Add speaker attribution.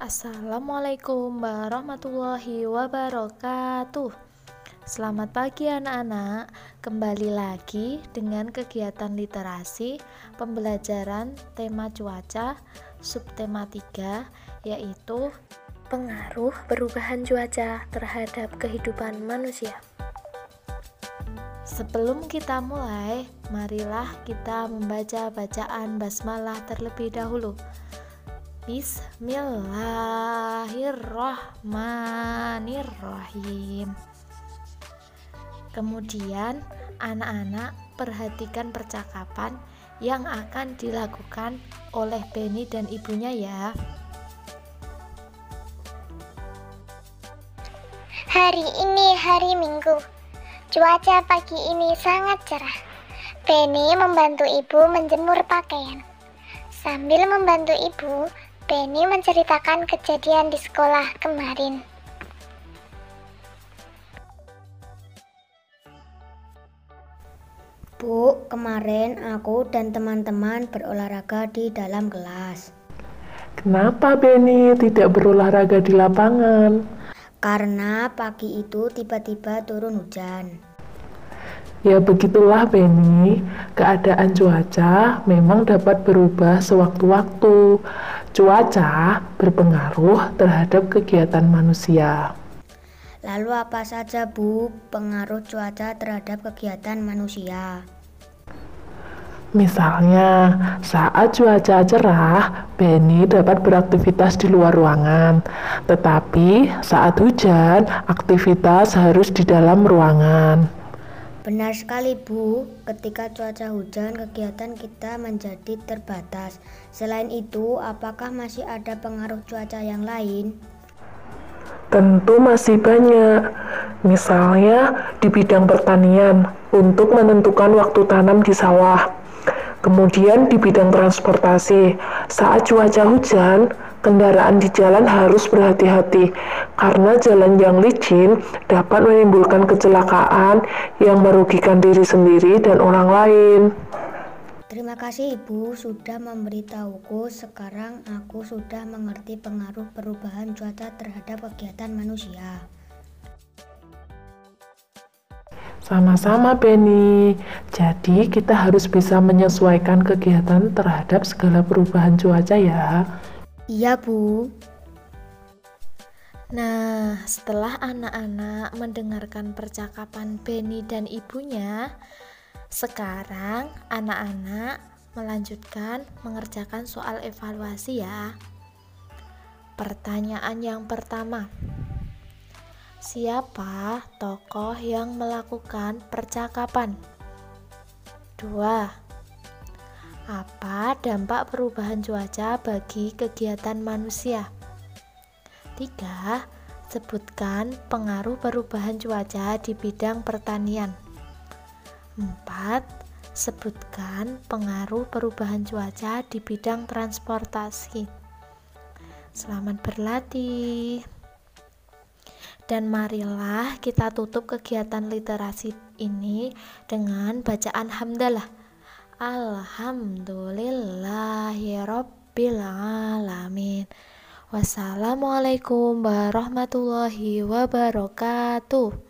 Speaker 1: Assalamualaikum warahmatullahi wabarakatuh. Selamat pagi anak-anak. Kembali lagi dengan kegiatan literasi pembelajaran tema cuaca subtema 3 yaitu pengaruh perubahan cuaca terhadap kehidupan manusia. Sebelum kita mulai, marilah kita membaca bacaan basmalah terlebih dahulu. Bismillahirrahmanirrahim. Kemudian, anak-anak perhatikan percakapan yang akan dilakukan oleh Benny dan ibunya ya.
Speaker 2: Hari ini hari Minggu. Cuaca pagi ini sangat cerah. Benny membantu ibu menjemur pakaian. Sambil membantu ibu, Benny menceritakan kejadian di sekolah kemarin.
Speaker 3: Bu, kemarin aku dan teman-teman berolahraga di dalam kelas.
Speaker 4: Kenapa Benny tidak berolahraga di lapangan?
Speaker 3: Karena pagi itu tiba-tiba turun hujan.
Speaker 4: Ya begitulah Benny, keadaan cuaca memang dapat berubah sewaktu-waktu. Cuaca berpengaruh terhadap kegiatan manusia.
Speaker 3: Lalu apa saja Bu pengaruh cuaca terhadap kegiatan manusia?
Speaker 4: Misalnya, saat cuaca cerah, Benny dapat beraktivitas di luar ruangan. Tetapi saat hujan, aktivitas harus di dalam ruangan.
Speaker 3: Benar sekali Bu, ketika cuaca hujan kegiatan kita menjadi terbatas. Selain itu, apakah masih ada pengaruh cuaca yang lain?
Speaker 4: Tentu masih banyak. Misalnya di bidang pertanian untuk menentukan waktu tanam di sawah. Kemudian di bidang transportasi, saat cuaca hujan, kendaraan di jalan harus berhati-hati karena jalan yang licin dapat menimbulkan kecelakaan yang merugikan diri sendiri dan orang lain.
Speaker 3: Terima kasih Ibu sudah memberitahuku. Sekarang aku sudah mengerti pengaruh perubahan cuaca terhadap kegiatan manusia.
Speaker 4: Sama-sama Benny. Jadi kita harus bisa menyesuaikan kegiatan terhadap segala perubahan cuaca ya.
Speaker 3: Iya, Bu.
Speaker 1: Nah, setelah anak-anak mendengarkan percakapan Benny dan ibunya, sekarang anak-anak melanjutkan mengerjakan soal evaluasi ya. Pertanyaan yang pertama. Siapa tokoh yang melakukan percakapan? Dua. Apa dampak perubahan cuaca bagi kegiatan manusia? 3. Sebutkan pengaruh perubahan cuaca di bidang pertanian. 4. Sebutkan pengaruh perubahan cuaca di bidang transportasi. Selamat berlatih. Dan marilah kita tutup kegiatan literasi ini dengan bacaan hamdalah. Alhamdulillahirobbilalamin. Wassalamualaikum warahmatullahi wabarakatuh.